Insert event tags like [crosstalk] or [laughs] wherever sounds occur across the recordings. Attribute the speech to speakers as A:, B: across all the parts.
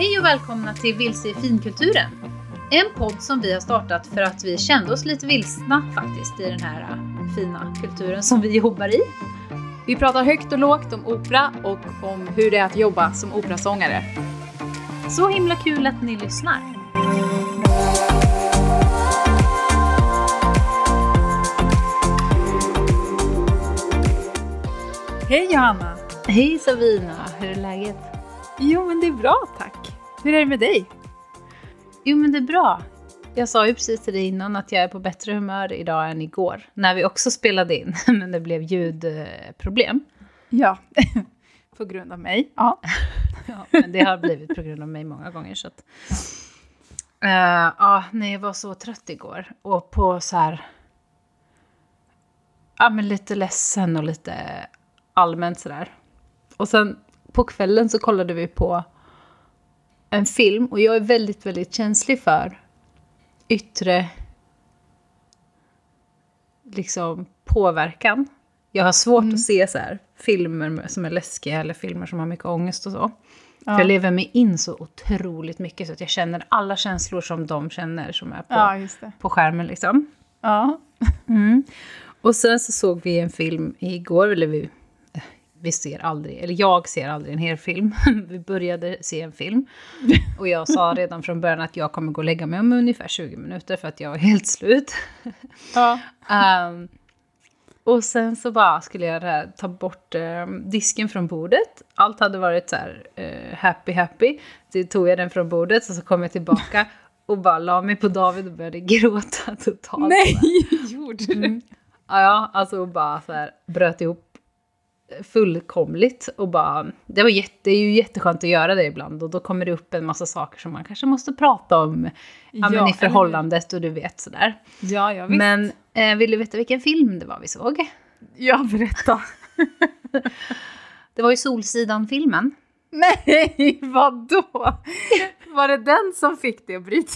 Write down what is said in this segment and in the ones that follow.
A: Hej och välkomna till Vilse i finkulturen. En podd som vi har startat för att vi kände oss lite vilsna faktiskt i den här äh, fina kulturen som vi jobbar i.
B: Vi pratar högt och lågt om opera och om hur det är att jobba som operasångare.
A: Så himla kul att ni lyssnar.
B: Hej Johanna!
A: Hej Sabina, hur är läget?
B: Jo men det är bra tack. Hur är det med dig?
A: Jo men det är bra. Jag sa ju precis till dig innan att jag är på bättre humör idag än igår. När vi också spelade in, [laughs] men det blev ljudproblem.
B: Ja, [laughs] på grund av mig. Ja. [laughs]
A: ja, men det har blivit på grund av mig många gånger. Så att, uh, ja, nej, jag var så trött igår. Och på så här... Ja, men lite ledsen och lite allmänt sådär. Och sen på kvällen så kollade vi på en film och jag är väldigt, väldigt känslig för yttre liksom påverkan. Jag har svårt mm. att se så här, filmer som är läskiga eller filmer som har mycket ångest och så. Ja. För jag lever mig in så otroligt mycket så att jag känner alla känslor som de känner som är på, ja, på skärmen liksom. Ja. Mm. Och sen så såg vi en film igår, eller vi vi ser aldrig, eller jag ser aldrig en hel film. [laughs] vi började se en film. Och jag sa [laughs] redan från början att jag kommer gå och lägga mig om ungefär 20 minuter för att jag är helt slut. [laughs] Ja. um, och sen så bara skulle jag ta bort eh, disken från bordet. Allt hade varit så här eh, happy happy. Så tog jag den från bordet och så kom jag tillbaka och bara la mig på David och började gråta totalt.
B: Nej, gjorde du? Mm.
A: Ja, alltså bara så här bröt ihop fullkomligt och bara, det, var jätte, det är ju jätteskönt att göra det ibland och då kommer det upp en massa saker som man kanske måste prata om ja, ja, i förhållandet och du vet sådär.
B: Ja, ja visst.
A: Men eh, vill du veta vilken film det var vi såg?
B: Ja, berätta. [laughs]
A: det var ju Solsidan-filmen.
B: Nej, vadå? Var det den som fick dig att bryta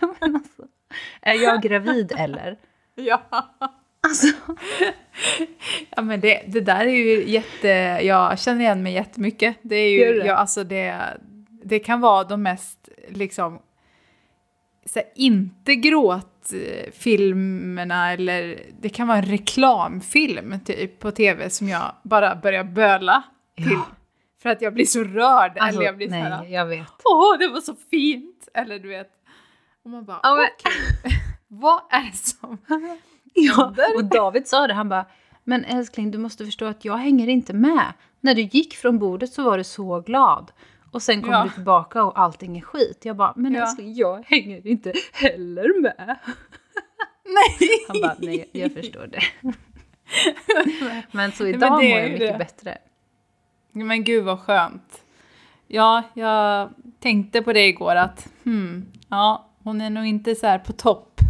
B: [laughs]
A: alltså, Är jag gravid eller?
B: Ja. Alltså. [laughs] ja men det, det där är ju jätte, jag känner igen mig jättemycket. Det är ju, det? Ja, alltså det, det kan vara de mest liksom, så här, inte gråtfilmerna eller det kan vara en reklamfilm typ på tv som jag bara börjar böla till. Ja. För att jag blir så rörd. Alltså, eller jag blir
A: nej, så här, jag vet.
B: Åh, det var så fint! Eller du vet. Och man bara, okej, okay. [laughs] vad är det som [laughs]
A: Ja, och David sa det, han bara, men älskling du måste förstå att jag hänger inte med. När du gick från bordet så var du så glad. Och sen kommer ja. du tillbaka och allting är skit. Jag bara, men ja. älskling jag hänger inte heller med. [laughs]
B: Nej!
A: Han bara, nej jag förstår det. [laughs] men så idag men mår jag mycket det. bättre.
B: Men gud vad skönt. Ja, jag tänkte på det igår att, hmm, ja, hon är nog inte så här på topp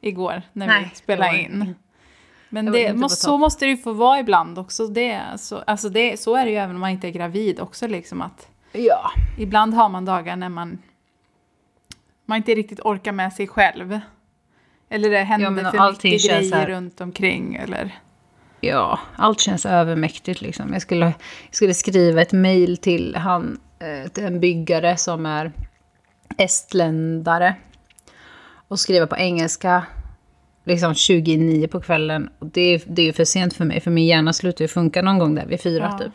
B: igår när Nej, vi spelade in. Men det, måste, så måste det ju få vara ibland också. Det, så, alltså det, så är det ju även om man inte är gravid också. Liksom att
A: ja.
B: Ibland har man dagar när man, man inte riktigt orkar med sig själv. Eller det händer ja, för mycket grejer här... runt omkring. Eller...
A: Ja, allt känns övermäktigt liksom. Jag skulle, jag skulle skriva ett mejl till han, eh, till en byggare som är estländare och skriva på engelska liksom 29 på kvällen. Och det, är, det är ju för sent för mig, för min hjärna slutar ju funka någon gång där vid fyra ja. typ.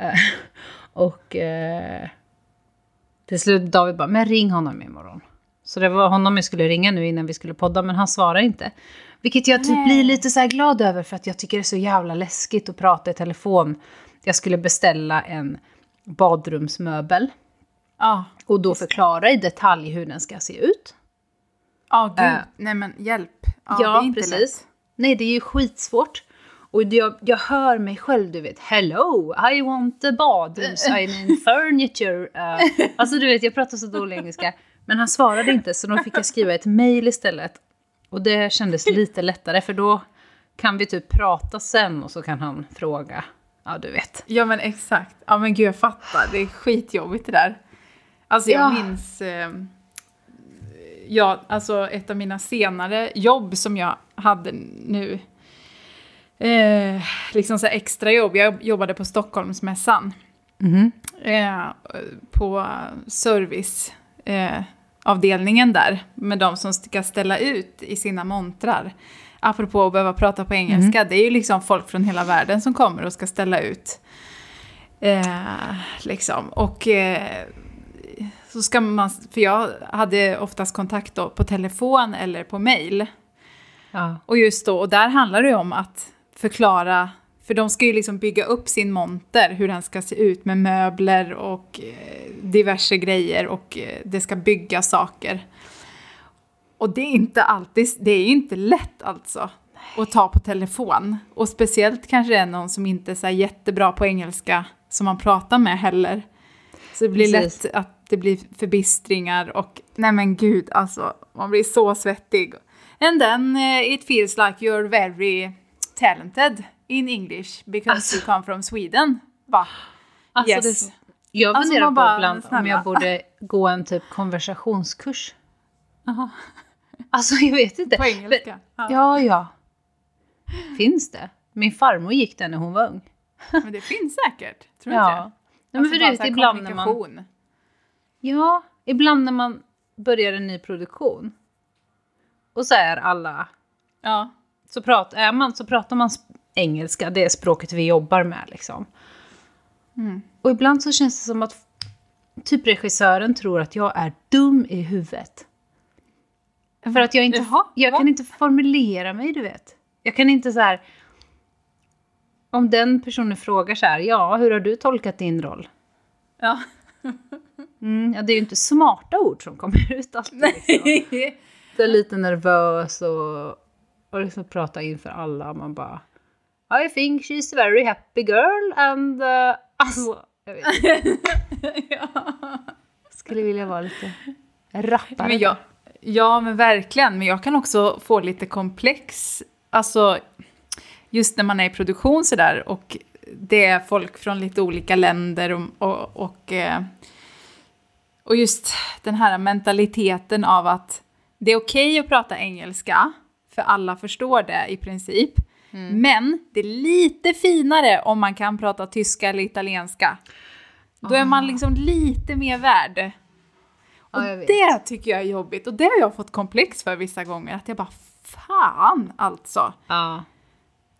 A: Uh, [laughs] och uh, till slut David bara, men ring honom imorgon. Så det var honom jag skulle ringa nu innan vi skulle podda, men han svarar inte. Vilket jag typ blir lite så glad över, för att jag tycker det är så jävla läskigt att prata i telefon. Jag skulle beställa en badrumsmöbel.
B: Ja.
A: Och då förklara i detalj hur den ska se ut.
B: Ja, oh, gud. Uh, nej men hjälp. Ja, ja det är inte precis. Lätt.
A: Nej, det är ju skitsvårt. Och jag, jag hör mig själv, du vet, hello, I want a badrooms, I mean furniture. Uh, alltså du vet, jag pratar så dålig engelska. Men han svarade inte, så då fick jag skriva ett mail istället. Och det kändes lite lättare, för då kan vi typ prata sen och så kan han fråga. Ja, du vet.
B: Ja, men exakt. Ja, men gud, jag fattar. Det är skitjobbigt det där. Alltså jag ja. minns... Eh, ja, alltså ett av mina senare jobb som jag hade nu. Eh, liksom så extra jobb. Jag jobbade på Stockholmsmässan.
A: Mhm.
B: eh, på serviceavdelningen där med de som ska ställa ut i sina montrar. Apropå att behöva prata på engelska, det är ju liksom folk från hela världen som kommer och ska ställa ut. Eh, liksom. Och eh, så ska man, för jag hade oftast kontakt då på telefon eller på mail.
A: Ja.
B: Och just då, och där handlar det ju om att förklara, för de ska ju liksom bygga upp sin monter, hur den ska se ut med möbler och eh, diverse grejer och eh, det ska bygga saker. Och det är inte alltid, det är inte lätt alltså att ta på telefon. Och speciellt kanske det är någon som inte är så jättebra på engelska som man pratar med heller. Så det blir
A: Precis.
B: lätt att det blir förbistringar och nej men gud alltså, man blir så svettig. And then uh, it feels like you're very talented in English because
A: Alltså.
B: you come from Sweden. Va?
A: Alltså,
B: Yes.
A: det jag
B: Alltså,
A: funderar
B: man
A: på ibland om
B: snälla.
A: jag borde gå en typ konversationskurs.
B: Aha.
A: Alltså jag vet inte.
B: På engelska. Ja.
A: Ja, ja. Finns det? Min farmor gick den när hon var ung.
B: Men det finns säkert, tror du
A: Ja.
B: inte?
A: Nej, men
B: Alltså
A: för det, ibland när man. Ja, ibland när man börjar en ny produktion och så är alla,
B: Ja.
A: så, prat, är man, så pratar man engelska, det är språket vi jobbar med liksom.
B: Mm.
A: Och ibland så känns det som att typ regissören tror att jag är dum i huvudet. För att jag inte,
B: Jaha,
A: jag
B: va?
A: kan inte formulera mig, du vet. Jag kan inte så här... Om den personen frågar så här, ja, hur har du tolkat din roll?
B: Ja. [laughs]
A: Mm, ja, det är ju inte smarta ord som kommer [laughs] ut alltid. Liksom. Jag är lite nervös och, och liksom prata inför alla. Man bara, I think she's a very happy girl and... Uh, alltså, jag vet [laughs]
B: ja.
A: Skulle vilja vara lite rappare.
B: Men jag, ja, men verkligen. Men jag kan också få lite komplex. Alltså, just när man är i produktion sådär och det är folk från lite olika länder och, och, och, eh, och just den här mentaliteten av att det är okej att prata engelska, för alla förstår det i princip. Men det är lite finare om man kan prata tyska eller italienska. Då är man liksom lite mer värd. Och
A: Ja,
B: det tycker jag är jobbigt och det har jag fått komplex för vissa gånger. Att jag bara, fan alltså.
A: Ja.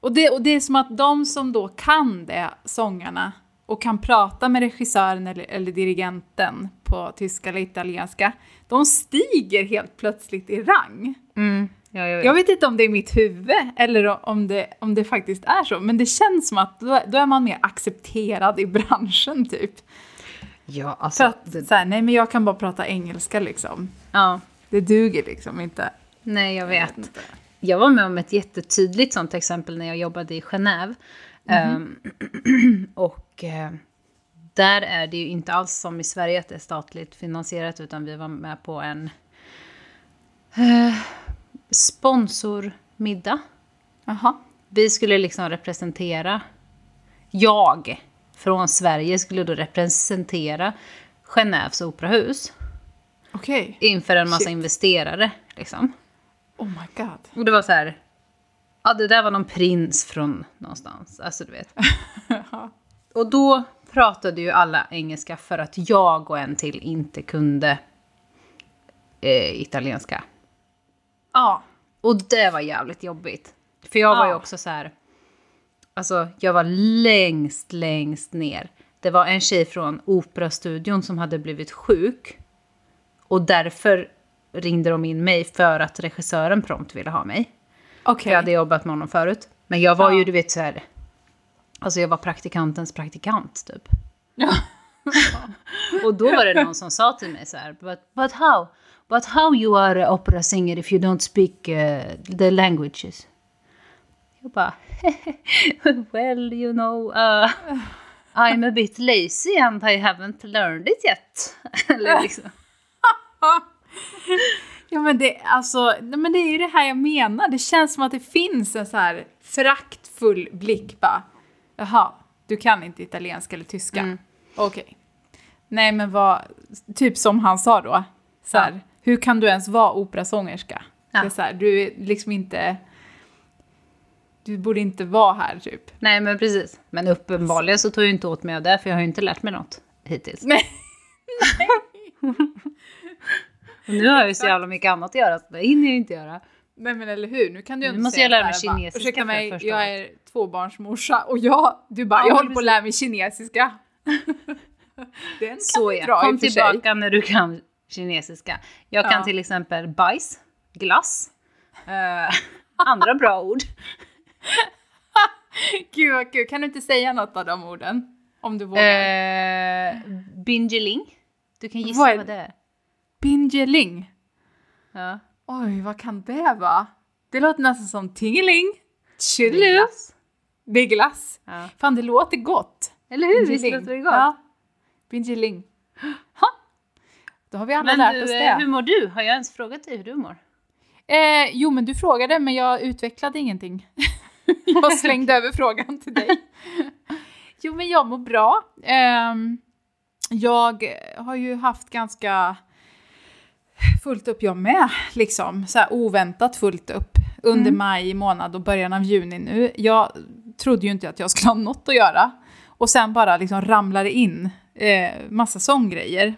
B: Och det, och det är som att de som då kan det, sångarna, och kan prata med regissören eller, eller dirigenten på tyska eller italienska, de stiger helt plötsligt i rang.
A: Mm. Ja, jag vet.
B: Jag vet inte om det är mitt huvud eller om det, om det faktiskt är så, men det känns som att då, då är man mer accepterad i branschen typ.
A: ja,
B: För
A: alltså.
B: att
A: Det,
B: så här, nej men jag kan bara prata engelska liksom.
A: ja.
B: Det duger liksom inte.
A: Nej, jag vet.
B: inte.
A: Jag var med om ett jättetydligt sånt exempel när jag jobbade i Genève. Ehm, [clears throat] och eh, där är det ju inte alls som i Sverige att det är statligt finansierat utan vi var med på en eh, sponsormiddag.
B: Jaha.
A: Vi skulle liksom representera, jag från Sverige skulle då representera Genèves operahus
B: Okej.
A: inför en massa
B: Shit.
A: investerare. Liksom.
B: Oh my god.
A: Och det var så här, ja det där var någon prins från någonstans, alltså du vet. [laughs] Och då pratade ju alla engelska för att jag och en till inte kunde eh, italienska.
B: Ja.
A: Och det var jävligt jobbigt. För jag var ju
B: Ja.
A: också så här, alltså jag var längst, längst ner. Det var en tjej från Operastudion som hade blivit sjuk. Och därför ringde de in mig för att regissören prompt ville ha mig. För jag hade jobbat med honom förut. Men jag var
B: Ja.
A: ju, du vet så här... Alltså jag var praktikantens praktikant typ.
B: Ja. [laughs]
A: Och då var det någon som sa till mig så här, but, but how? But how you are a opera singer if you don't speak uh, the languages? Jag bara, [laughs] well you know, uh, I'm a bit lazy and I haven't learned it yet. [laughs] Eller liksom.
B: Ja men det, alltså, nej, men det är ju det här jag menar. Det känns som att det finns en så här föraktfull blick bara. Jaha, du kan inte italienska eller tyska.
A: Mm.
B: Okej. Nej men vad, typ som han sa då. Så här,
A: Ja.
B: Hur kan du ens vara operasångerska?
A: Ja.
B: Det är så här, du är liksom inte... du borde inte vara här typ.
A: Nej men precis. Men uppenbarligen så tog jag inte åt mig av det för jag har ju inte lärt mig något hittills. [laughs]
B: Nej. [laughs]
A: Och nu har jag ju så jävla mycket annat att göra så det hinner jag ju inte göra.
B: Nej men eller hur, nu kan du ju inte
A: måste
B: säga
A: jag lära mig
B: här, bara,
A: kinesiska
B: Ursäkta
A: för
B: mig, jag
A: året."
B: är tvåbarnsmorsa och jag, du bara,
A: Ja,
B: jag håller på att
A: precis.
B: lära mig kinesiska. [laughs] Den kan
A: Så ja,
B: dra
A: kom
B: sig.
A: tillbaka när du kan kinesiska. Jag kan
B: Ja.
A: till exempel bajs, glass, eh, [laughs] andra bra ord. [laughs]
B: Gud vad kul, kan du inte säga något av de orden? Om du vågar.
A: Eh, bingeling. Du kan gissa
B: Vad
A: vad, det är.
B: Bingeling.
A: Ja.
B: Oj, vad kan det vara? Det låter nästan som tingeling.
A: Glass.
B: Det är glass.
A: Ja.
B: Fan, det låter gott.
A: Eller hur? Visst låter det gott?
B: Ja. Bingeling. Ha. Då har vi alla
A: Men
B: lärt
A: du,
B: oss
A: eh,
B: det.
A: hur mår du? Har jag ens frågat dig hur du mår?
B: Eh, jo, men du frågade, men jag utvecklade ingenting. [laughs] jag slängde över frågan till dig. [laughs] jo, men jag mår bra. Ehm, jag har ju haft ganska fullt upp jag med, liksom. Så här oväntat fullt upp under
A: Mm.
B: maj månad och början av juni nu. Jag trodde ju inte att jag skulle ha något att göra. Och sen bara liksom ramlade in eh, massa sånggrejer.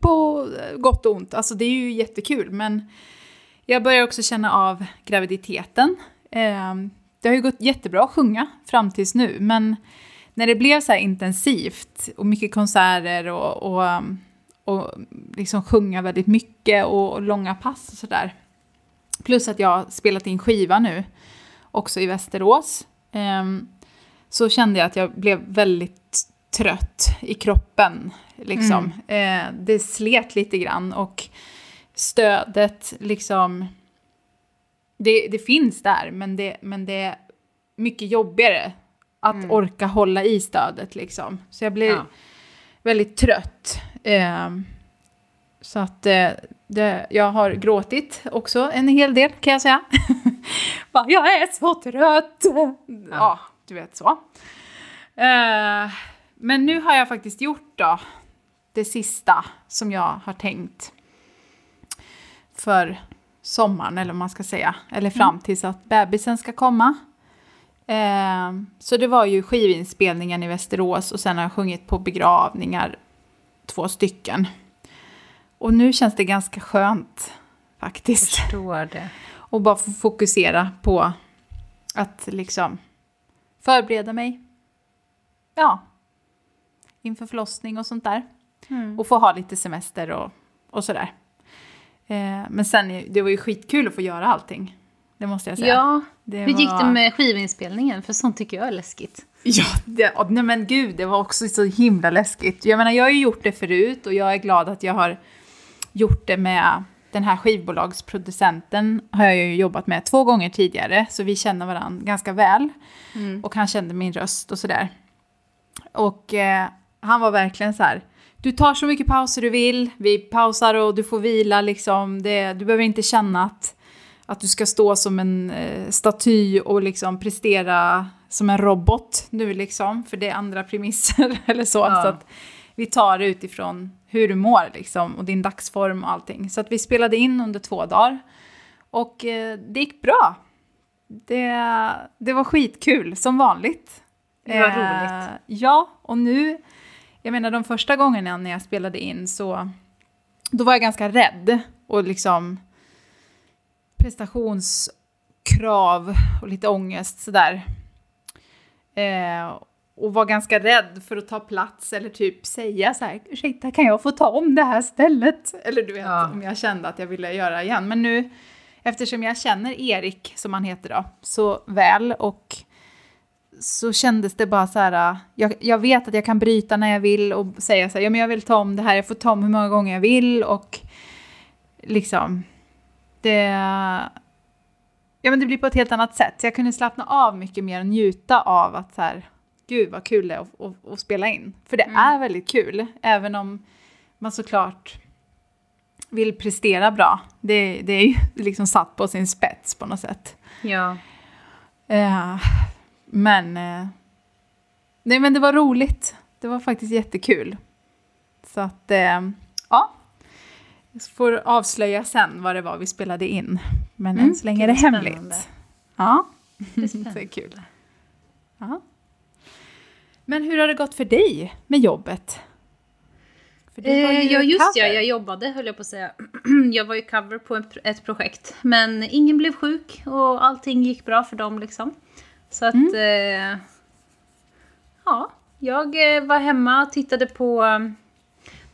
B: På gott och ont. Alltså det är ju jättekul, men jag börjar också känna av graviditeten. Eh, det har ju gått jättebra att sjunga fram tills nu, men när det blev så här intensivt och mycket konserter och, och, um, och liksom sjunga väldigt mycket och, långa pass och sådär. Plus att jag har spelat in skiva nu, också i Västerås. ehm, så kände jag att jag blev väldigt trött i kroppen. Liksom. Eh, det slet lite grann och stödet liksom... Det, det finns där, men det, men det är mycket jobbigare att orka hålla i stödet. Liksom. Så jag blev
A: Ja.
B: Väldigt trött. Ehm, så att eh, det, jag har gråtit också en hel del kan jag säga. [laughs] Bara, jag är så trött! Ja, du vet så. Eh, men nu har jag faktiskt gjort då det sista som jag har tänkt för sommaren, eller vad man ska säga. Eller fram tills att bebisen ska komma. Eh, så det var ju skivinspelningen i Västerås och sen har jag sjungit på begravningar, två stycken. Och nu känns det ganska skönt faktiskt.
A: Förstår det.
B: Och bara få fokusera på att liksom förbereda mig. Ja. Inför förlossning och sånt där.
A: Mm.
B: Och få ha lite semester och, och sådär. Eh, men sen, det var ju skitkul att få göra allting. Det måste jag säga.
A: Ja,
B: det
A: hur gick
B: var-
A: det med skivinspelningen? För sånt tycker jag är läskigt.
B: Ja, det, nej men gud, det var också så himla läskigt. Jag menar, jag har ju gjort det förut och jag är glad att jag har gjort det med den här skivbolagsproducenten har jag ju jobbat med två gånger tidigare, så vi känner varandra ganska väl. Och han kände min röst och sådär. Och eh, han var verkligen så här, du tar så mycket pauser du vill, vi pausar och du får vila liksom. Det, du behöver inte känna att, att du ska stå som en eh, staty och liksom prestera som en robot nu liksom, för det är andra premisser [laughs] eller så.
A: Ja.
B: så att vi tar det utifrån hur du mår liksom, och din dagsform och allting. Så att vi spelade in under två dagar. Och eh, det gick bra. Det, det var skitkul, som vanligt.
A: Det var
B: Eh,
A: roligt.
B: Ja, och nu, jag menar de första gångerna när jag spelade in så, då var jag ganska rädd och liksom prestationskrav och lite ångest sådär. Eh, och var ganska rädd för att ta plats eller typ säga så här, ursäkta kan jag få ta om det här stället? Eller du vet,
A: Ja.
B: om jag kände att jag ville göra igen. Men nu, eftersom jag känner Erik, som han heter då, så väl och så kändes det bara så här, jag, jag vet att jag kan bryta när jag vill och säga så här, ja men jag vill ta om det här, jag får ta om hur många gånger jag vill och liksom, det, ja men det blir på ett helt annat sätt. Så jag kunde slappna av mycket mer och njuta av att så här, gud vad kul det är att, att, att spela in. För det är väldigt kul, även om man såklart vill prestera bra. Det, det är ju [laughs] liksom satt på sin spets på något sätt.
A: Ja.
B: Eh, men, eh, nej men det var roligt. Det var faktiskt jättekul. Så att, eh, ja. Jag får avslöja sen vad det var vi spelade in. Men
A: Mm,
B: än så länge är det hemligt.
A: spännande.
B: Ja.
A: Det är [laughs] spännande.
B: det är kul. Ja. Men hur har det gått för dig med jobbet? För
A: Eh, ja, just ja,
B: cover.
A: jag jobbade höll jag på att säga. [clears throat] jag var ju cover på ett, projekt. Men ingen blev sjuk och allting gick bra för dem liksom. Så att... Eh, ja, jag eh, var hemma och tittade på...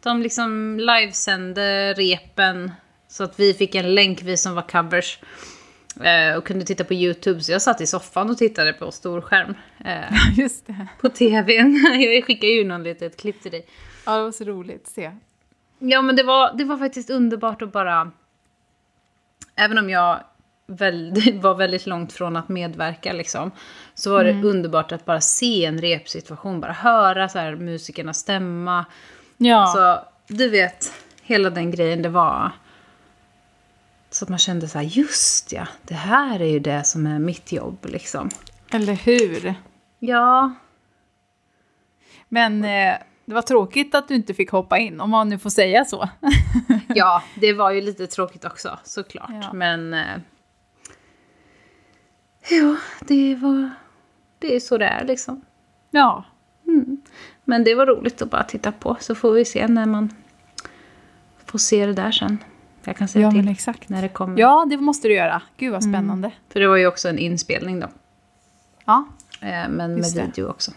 A: De liksom livesände repen. Så att vi fick en länk, vi som var covers. eh, Och kunde titta på YouTube. Så jag satt i soffan och tittade på storskärm. Eh, [laughs]
B: Just det.
A: på tvn. [laughs] jag skickade ju någon litet klipp till dig.
B: Ja, det var så roligt att se.
A: Ja, men det var, det var faktiskt underbart att bara... Även om jag väl, [laughs] var väldigt långt från att medverka, liksom, så var det underbart att bara se en repsituation, bara höra så här, musikerna stämma.
B: Ja,
A: Så du vet, hela den grejen, det var... Så att man kände så här, just ja, det här är ju det som är mitt jobb, liksom.
B: eller hur?
A: Ja,
B: Men eh, det var tråkigt att du inte fick hoppa in, om man nu får säga så. [laughs]
A: ja, det var ju lite tråkigt också, såklart.
B: Ja.
A: Men... Eh, ja, det var... Det är så det är, liksom.
B: Ja,
A: Men det var roligt att bara titta på, så får vi se när man får se det där sen. Jag kan säga
B: ja
A: till
B: exakt.
A: när det kommer.
B: Ja, det måste du göra. Gud vad spännande.
A: För det var ju också en inspelning då.
B: Ja,
A: Eh, men
B: Just
A: med
B: det.
A: video också.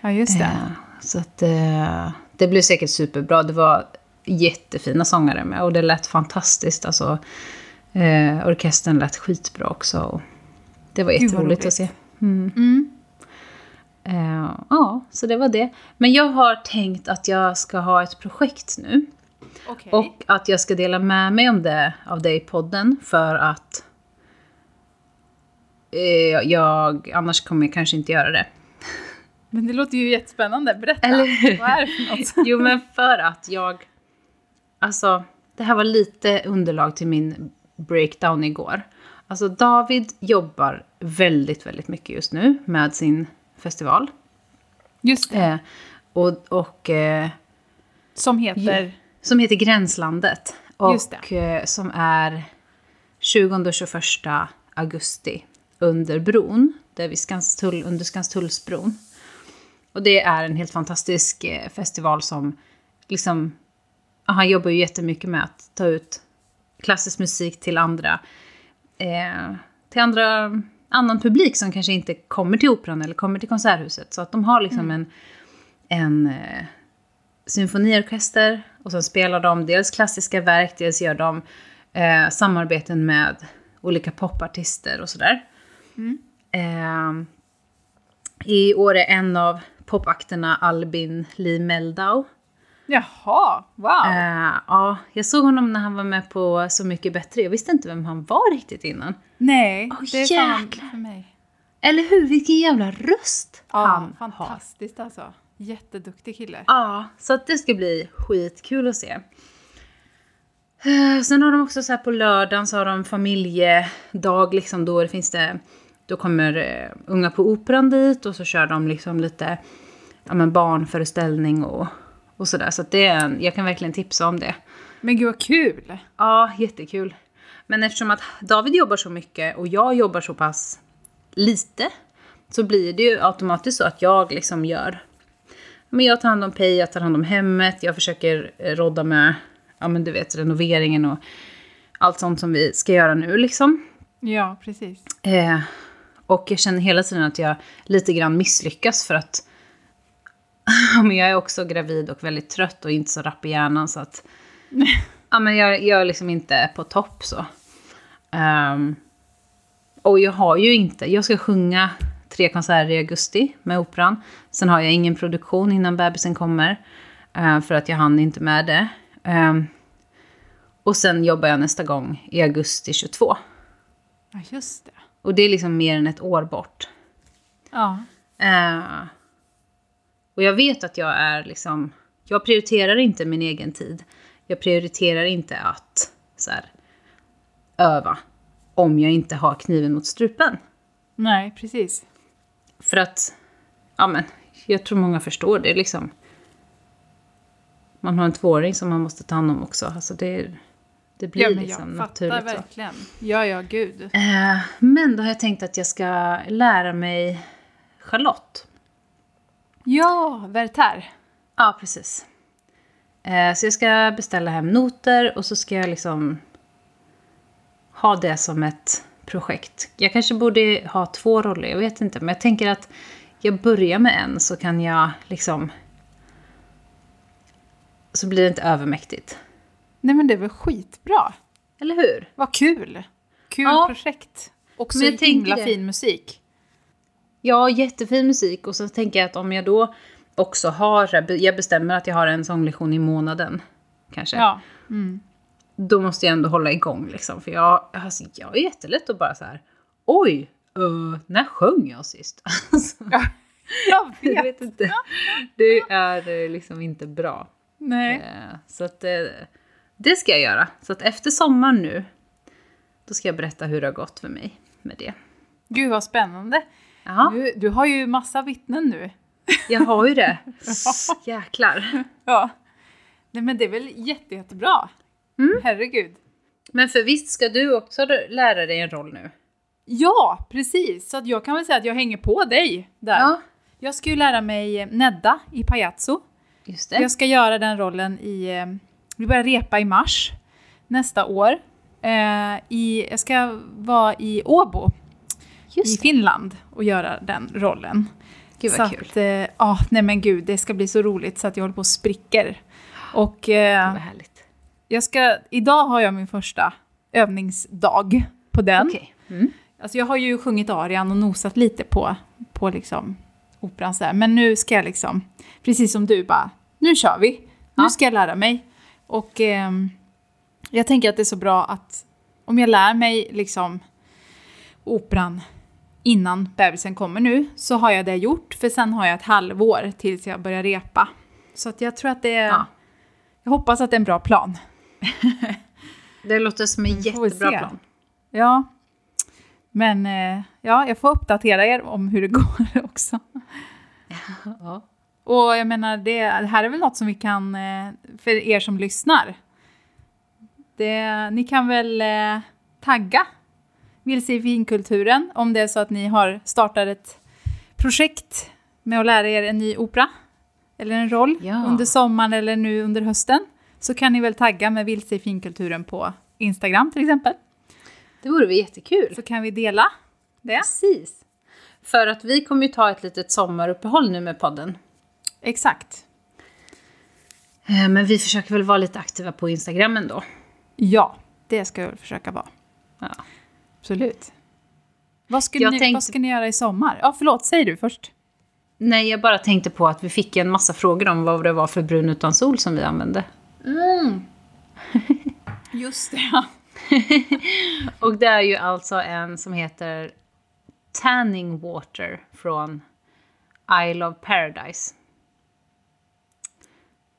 B: ja just det.
A: Eh, så att eh, det blev säkert superbra. Det var jättefina sångare med och det lät fantastiskt. Alltså, eh, orkestern lät skitbra också. Det var jätteroligt
B: roligt.
A: att se. Mm.
B: Mm.
A: Eh, ja, så det var det. Men jag har tänkt att jag ska ha ett projekt nu.
B: Okej.
A: Och att jag ska dela med mig om det av dig i podden för att eh, jag, annars kommer jag kanske inte göra det.
B: Men det låter ju jättespännande. Berätta.
A: Eller?
B: Vad är det för något? [laughs]
A: Jo, men för att jag... Alltså, det här var lite underlag till min breakdown igår. Alltså, David jobbar väldigt, väldigt mycket just nu med sin festival.
B: Just det.
A: Eh, och, och eh,
B: Som heter...
A: som heter Gränslandet. Och eh, som är 20 och 21 augusti under bron, där vid Skanstull, under Skanstullsbron. Och det är en helt fantastisk eh, festival som liksom... Han jobbar ju jättemycket med att ta ut klassisk musik till andra... Eh, till andra... Annan publik som kanske inte kommer till operan eller kommer till konserthuset. Så att de har liksom en... en eh, symfoniorkester och sen spelar de dels klassiska verk, dels gör de eh, samarbeten med olika popartister och sådär. Eh, I år är en av popakterna Albin Lee Meldau.
B: Jaha, wow.
A: Eh, ja, jag såg honom när han var med på Så mycket bättre. Jag visste inte vem han var riktigt innan.
B: Nej,
A: Åh,
B: det är
A: jäklar.
B: för mig.
A: Eller hur? Vilken jävla röst
B: Ja,
A: han har.
B: fantastiskt alltså. Jätteduktig kille.
A: Ja, så att det ska bli skitkul att se. Eh, Sen har de också så här på lördagen så har de familjedag liksom då det finns det då kommer eh, unga på operan dit och så kör de liksom lite ja, men barnföreställning och, och sådär. Så det är en, jag kan verkligen tipsa om det.
B: Men gud vad kul.
A: Ja, jättekul. Men eftersom att David jobbar så mycket och jag jobbar så pass lite så blir det ju automatiskt så att jag liksom gör... Men jag tar hand om Pej, jag tar hand om hemmet, jag försöker eh, rodda med ja, men du vet, renoveringen och allt sånt som vi ska göra nu liksom.
B: Ja, precis.
A: Eh, och jag känner hela tiden att jag lite grann misslyckas för att [laughs] men jag är också gravid och väldigt trött och inte så rapp i hjärnan så att [laughs] ja, men jag, jag är liksom inte på topp så. Ehm, och jag har ju inte, jag ska sjunga tre konserter i augusti med operan. Sen har jag ingen produktion innan bebisen kommer. eh, för att jag hann inte med det. Ehm, och sen jobbar jag nästa gång i augusti 22.
B: Ja, just det.
A: Och det är liksom mer än ett år bort.
B: Ja.
A: Eh, och jag vet att jag är liksom... Jag prioriterar inte min egen tid. Jag prioriterar inte att så här, öva om jag inte har kniven mot strupen.
B: Nej, precis.
A: För att, ja men, jag tror många förstår det liksom. Man har en tvååring som man måste ta hand om också. Alltså det, Det blir
B: ja, men
A: liksom
B: jag
A: naturligt
B: fattar
A: så.
B: verkligen. Ja, ja, gud.
A: Eh, men då har jag tänkt att jag ska lära mig Charlotte.
B: Ja, Werther.
A: Ja, precis. Eh, så jag ska beställa hem noter och så ska jag liksom ha det som ett projekt. Jag kanske borde ha två roller, jag vet inte. Men jag tänker att jag börjar med en så kan jag liksom... Så blir det inte övermäktigt.
B: Nej, men det är väl skitbra.
A: Eller hur?
B: Vad kul. Kul
A: Ja.
B: projekt.
A: Jag tänker
B: himla
A: det.
B: fin musik.
A: Ja, jättefin musik. Och så tänker jag att om jag då också har... Jag bestämmer att jag har en sånglektion i månaden. Kanske.
B: Ja. Mm.
A: då måste jag ändå hålla igång liksom. För jag, alltså, jag är jättelätt att bara så här. Oj, uh, när sjöng jag sist? [laughs] Alltså, [laughs]
B: Jag
A: jag
B: vet.
A: vet inte. Det är eh, liksom inte bra.
B: Nej.
A: Eh, Så att det ska jag göra. Så att efter sommaren nu, då ska jag berätta hur det har gått för mig med det.
B: Gud vad spännande. Du, du har ju massa vittnen nu.
A: jag har ju det. [laughs] Jäklar.
B: Ja. Nej men det är väl jätte, jättebra.
A: Mm.
B: Herregud.
A: Men för visst ska du också lära dig en roll nu?
B: Ja, precis. Så att jag kan väl säga att jag hänger på dig där.
A: Ja,
B: Jag ska ju lära mig Nedda i Pajazzo.
A: just det.
B: Jag ska göra den rollen i... eh, Vi börjar repa i mars nästa år. Eh, i, jag ska vara i Åbo i. Finland och göra den rollen.
A: Gud
B: så
A: vad kul.
B: Att, eh, ja, nej men gud, det ska bli så roligt så att jag håller på och spricker. Och eh,
A: Vad härligt.
B: jag ska, idag har jag min första övningsdag på den.
A: Okej. Mm.
B: Alltså jag har ju sjungit arian och nosat lite på, på liksom operan så här. Men nu ska jag liksom, precis som du bara, nu kör vi. Nu
A: Ja.
B: ska jag lära mig. Och ehm, jag tänker att det är så bra att om jag lär mig liksom operan innan bebisen kommer nu så har jag det gjort. För sen har jag ett halvår tills jag börjar repa. Så att jag tror att det är,
A: Ja.
B: jag hoppas att det är en bra plan.
A: Det låter som en
B: vi
A: jättebra plan.
B: Ja. Men eh, ja, jag får uppdatera er om hur det [laughs] går också.
A: Ja.
B: Och jag menar, det, det här är väl något som vi kan, eh, för er som lyssnar. Det, ni kan väl eh, tagga Vilse i finkulturen om det är så att ni har startat ett projekt med att lära er en ny opera. Eller en roll
A: Ja.
B: under sommaren eller nu under hösten. Så kan ni väl tagga med Vilse i finkulturen på Instagram till exempel.
A: Det vore väl jättekul.
B: Så kan vi dela det.
A: Precis. För att vi kommer ju ta ett litet sommaruppehåll nu med podden.
B: Exakt.
A: Eh, Men vi försöker väl vara lite aktiva på Instagram ändå.
B: Ja, det ska jag väl försöka vara.
A: Ja.
B: Absolut. Vad ska,
A: Jag
B: ni,
A: tänkte-
B: vad ska ni göra i sommar? Ja, förlåt, säg du först.
A: Nej, jag bara tänkte på att vi fick en massa frågor om vad det var för brun utan sol som vi använde. [laughs]
B: Just det, ja. [laughs]
A: Och det är ju alltså en som heter Tanning Water från Isle of Paradise.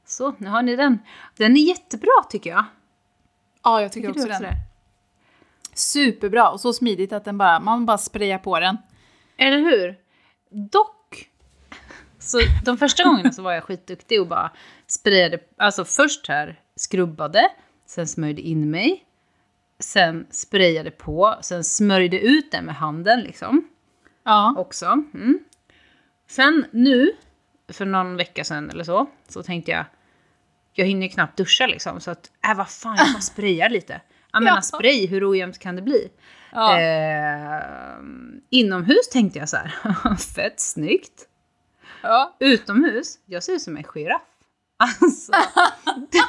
A: Så, nu har ni den. Den är jättebra tycker jag.
B: Ja, jag tycker,
A: Tycker
B: också,
A: också
B: den.
A: det?
B: Superbra och så smidigt att den bara, man bara sprayar på den.
A: Eller hur? Dock, så de första gångerna så var jag skitduktig och bara sprayade, alltså först här skrubbade, sen smörjde in mig, sen sprayade på, sen smörjde ut den med handen liksom
B: Ja.
A: också. Mm. Sen nu, för någon vecka sedan eller så, så tänkte jag, jag hinner knappt duscha liksom, så att, äh vad fan, jag bara sprayar lite. Jag menar
B: Ja.
A: spray, hur ojämnt kan det bli?
B: ja.
A: Eh, inomhus tänkte jag så här, [laughs] fett snyggt.
B: ja.
A: Utomhus, jag ser ut som en giraff. [laughs] Alltså, det,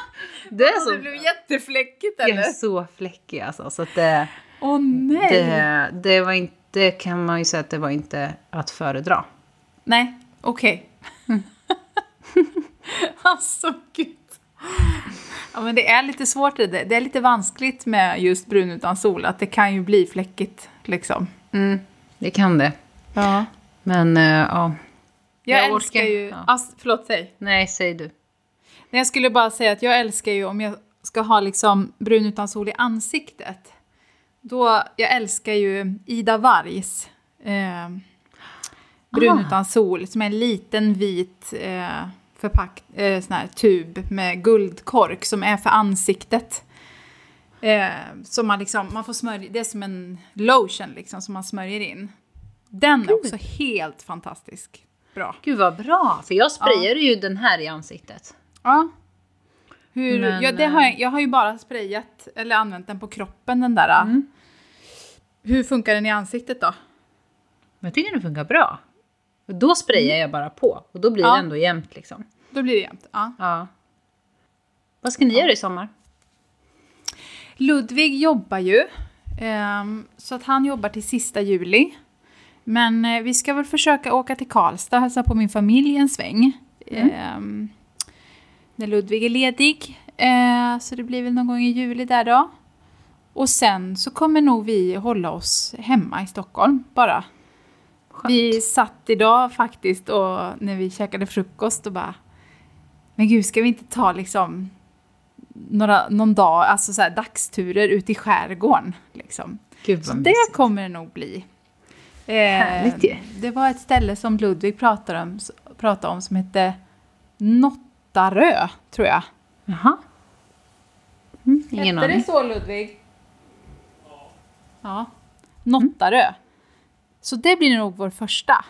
A: [laughs] det är så,
B: Det blev jättefläckigt
A: jag
B: eller?
A: är så fläckig alltså. Så att det,
B: Åh nej!
A: det, det var inte, kan man ju säga att det var inte att föredra.
B: Nej, okej. alltså gud. Ja men det är lite svårt det. Det är lite vanskligt med just brun utan sol, att det kan ju bli fläckigt liksom.
A: Mm, det kan det.
B: Ja.
A: Men eh, ja,
B: Jag,
A: Jag
B: älskar
A: orkar-
B: ju...
A: ja.
B: Alltså, förlåt, säg.
A: nej säg du.
B: Nej, jag skulle bara säga att jag älskar ju om jag ska ha liksom brun utan sol i ansiktet. Då, jag älskar ju Ida Vargs eh, brun
A: Ah.
B: utan sol som är en liten vit eh, förpack, eh, sån här tub med guldkork som är för ansiktet. Eh, som man liksom, man får smörja, det är som en lotion liksom som man smörjer in. Den är också helt fantastisk. Bra.
A: Gud vad bra, för jag sprayade ju den här i ansiktet.
B: Ja. Hur,
A: Men,
B: ja, det har
A: eh,
B: jag, jag har ju bara sprayat eller använt den på kroppen den där.
A: Mm.
B: Hur funkar den i ansiktet då?
A: Jag tycker den funkar bra. Och då sprayar jag bara på och då blir
B: Ja.
A: det ändå jämnt liksom.
B: Då blir det jämnt. Ja.
A: Ja. Vad ska ni göra i sommar?
B: Ludvig jobbar ju, ehm, så att han jobbar till sista juli. Men eh, vi ska väl försöka åka till Karlstad och hälsa på min familj en sväng. Ehm, när Ludvig är ledig. Eh, så det blir väl någon gång i juli där då. Och sen så kommer nog vi hålla oss hemma i Stockholm bara.
A: Skönt.
B: Vi satt idag faktiskt och när vi käkade frukost och bara Men gud, ska vi inte ta liksom några, någon dag, alltså så här dagsturer ut i skärgården liksom.
A: Gud
B: Så det kommer det nog bli. Eh,
A: Härligt ju.
B: Det var ett ställe som Ludvig pratade om, pratade om som hette Nottarö, tror jag.
A: Jaha. Mm, ingen
B: Hette det så Ludvig? Ja. Nottarö. Så det blir nog vår första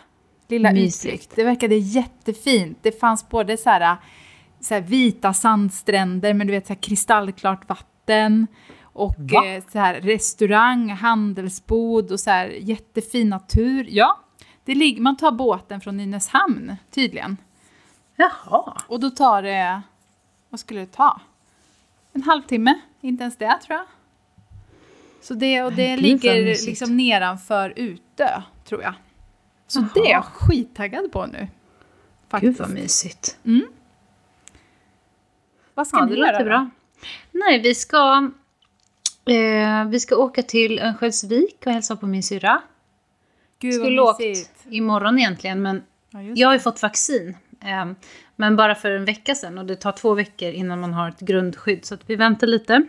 B: lilla
A: Mysigt.
B: utflykt. Det verkade jättefint. Det fanns både så här, så här vita sandstränder med du vet så kristallklart vatten och
A: Va?
B: eh, så här restaurang, handelsbod och så här jättefin natur. Ja, det ligger, man tar båten från Nynäshamn tydligen.
A: Jaha.
B: Och då tar det, vad skulle det ta? En halvtimme, inte ens det tror jag. Så det, och det
A: gud,
B: ligger liksom nedanför Utö, tror jag. Så
A: Jaha.
B: det är jag skittaggad på nu.
A: Gud
B: Faktiskt.
A: vad mysigt.
B: Vad ska
A: Ja,
B: ni
A: det
B: göra
A: låter
B: då?
A: bra. Nej, vi ska, eh, vi ska åka till Örnsköldsvik och hälsa på min syrra.
B: Gud
A: Skulle
B: vad
A: åkt
B: mysigt.
A: imorgon egentligen, men
B: Ja,
A: jag har ju fått vaccin. Eh, men bara för en vecka sedan och det tar två veckor innan man har ett grundskydd. Så att vi väntar lite.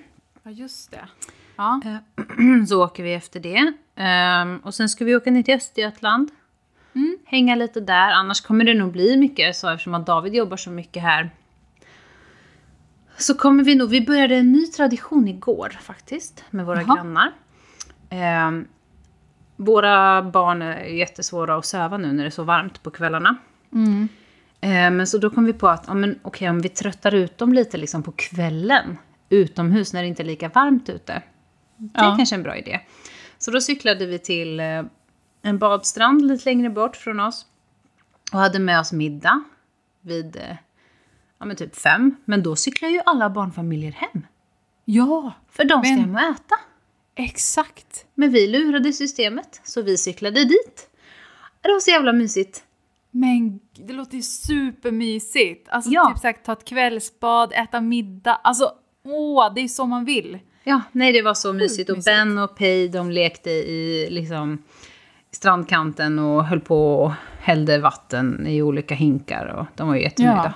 B: Ja, just det. Ja. [clears throat]
A: Så åker vi efter det. Ehm, och sen ska vi åka ner till Östergötland.
B: Mm.
A: Hänga lite där. Annars kommer det nog bli mycket så eftersom att David jobbar så mycket här. Så kommer vi nog, vi började en ny tradition igår faktiskt med våra
B: Jaha.
A: grannar. Ehm, våra barn är jättesvåra att söva nu när det är så varmt på kvällarna.
B: Mm.
A: Eh, Men så då kom vi på att ja, men, okej, om vi tröttar ut dem lite liksom på kvällen utomhus när det inte är lika varmt ute. Det är
B: Ja.
A: kanske en bra idé. Så då cyklade vi till eh, en badstrand lite längre bort från oss. Och hade med oss middag vid eh, ja, men typ fem. Men då cyklar ju alla barnfamiljer hem.
B: ja,
A: För de ska
B: Men-
A: hem och äta.
B: exakt.
A: Men vi lurade systemet, så vi cyklade dit. Det var så jävla mysigt.
B: Men det låter ju supermysigt. Alltså
A: Ja.
B: typ sagt ta ett kvällsbad, äta middag. Alltså åh, det är så man vill.
A: Ja, nej det var så mysigt. Och
B: mysigt.
A: Ben och Pei de lekte i liksom, strandkanten och höll på och hällde vatten i olika hinkar. Och de var ju jättenöjda.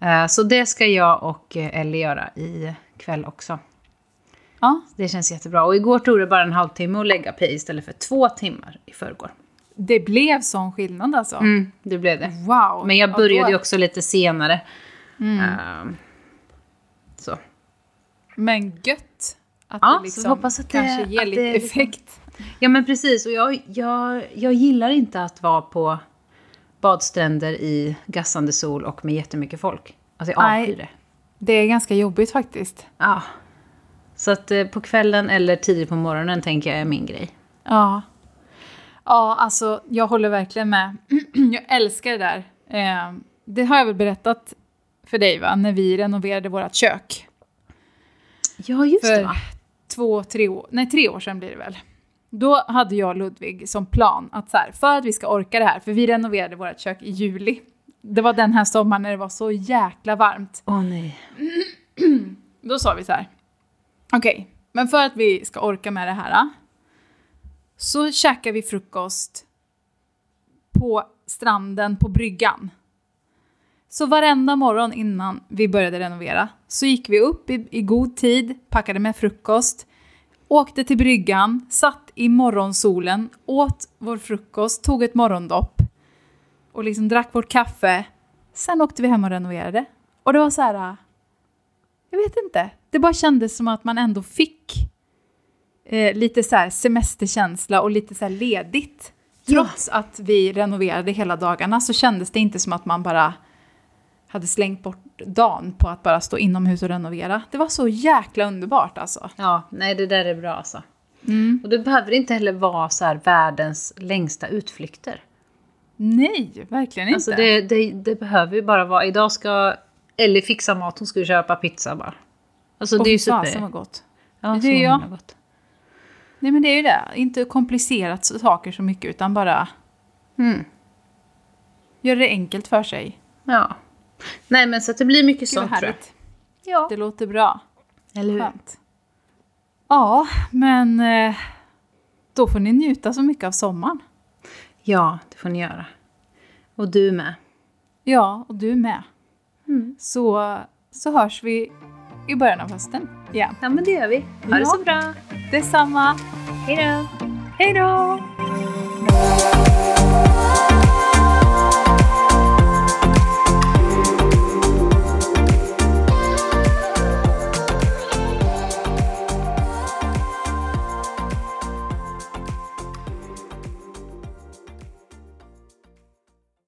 A: Eh, Så det ska jag och eh, Ellie göra i kväll också.
B: Ja.
A: Det känns jättebra. Och igår tog det bara en halvtimme att lägga Pei istället för två timmar i förrgår.
B: Det blev sån skillnad alltså.
A: Mm, det blev det.
B: Wow.
A: Men jag
B: Ja,
A: började ju också lite senare.
B: Mm.
A: Så.
B: Men gött. Att
A: Ja,
B: det liksom
A: hoppas att det-
B: kanske ger lite
A: det liksom-
B: effekt.
A: Ja men precis, och jag, jag, jag gillar inte att vara på badstränder i gassande sol och med jättemycket folk. Alltså jag avskyr det.
B: Det är ganska jobbigt faktiskt.
A: Ja. Så att eh, på kvällen eller tidigt på morgonen tänker jag är min grej.
B: Ja. Ja, alltså jag håller verkligen med. [clears throat] jag älskar det där. Eh, det har jag väl berättat för dig va, när vi renoverade vårt kök.
A: Ja, just
B: För
A: det va?
B: två, tre år, nej tre år sedan blir det väl. Då hade jag och Ludvig som plan att så här, för att vi ska orka det här, för vi renoverade vårt kök i juli. Det var den här sommaren när det var så jäkla varmt.
A: Åh nej. [clears throat]
B: Då sa vi så här. Okej, men för att vi ska orka med det här. Så käkar vi frukost på stranden på bryggan. Så varenda morgon innan vi började renovera så gick vi upp i, i god tid, packade med frukost, åkte till bryggan, satt i morgonsolen, åt vår frukost, tog ett morgondopp och liksom drack vårt kaffe. Sen åkte vi hem och renoverade. Och det var så här... jag vet inte. Det bara kändes som att man ändå fick eh, lite så här semesterkänsla och lite så här ledigt. Trots ja. att vi renoverade hela dagarna så kändes det inte som att man bara hade slängt bort dagen på att bara stå inomhus och renovera. Det var så jäkla underbart alltså.
A: Ja, nej det där är bra alltså. Mm. Och det behöver inte heller vara så världens längsta utflykter.
B: Nej, verkligen inte.
A: Alltså det, det, det behöver ju bara vara, idag ska Ellie fixa mat, hon ska köpa pizza bara. Alltså
B: och
A: det är ju
B: super... som var gott.
A: Ja, det är jag. gott.
B: Nej men det är ju det, inte komplicerat saker så mycket utan bara mm. göra det enkelt för sig.
A: Ja. Nej men så att det blir mycket Gud, sånt tror jag.
B: Ja. Det låter bra. Eller hur? Skönt. Ja, men eh, då får ni njuta så mycket av sommaren.
A: Ja, det får ni göra. Och du med.
B: Ja, och du med. Mm. Så, så hörs vi i början av hösten
A: igen. Ja, men det gör vi. Ha ja. det så bra.
B: Detsamma.
A: Hej då.
B: Hej då.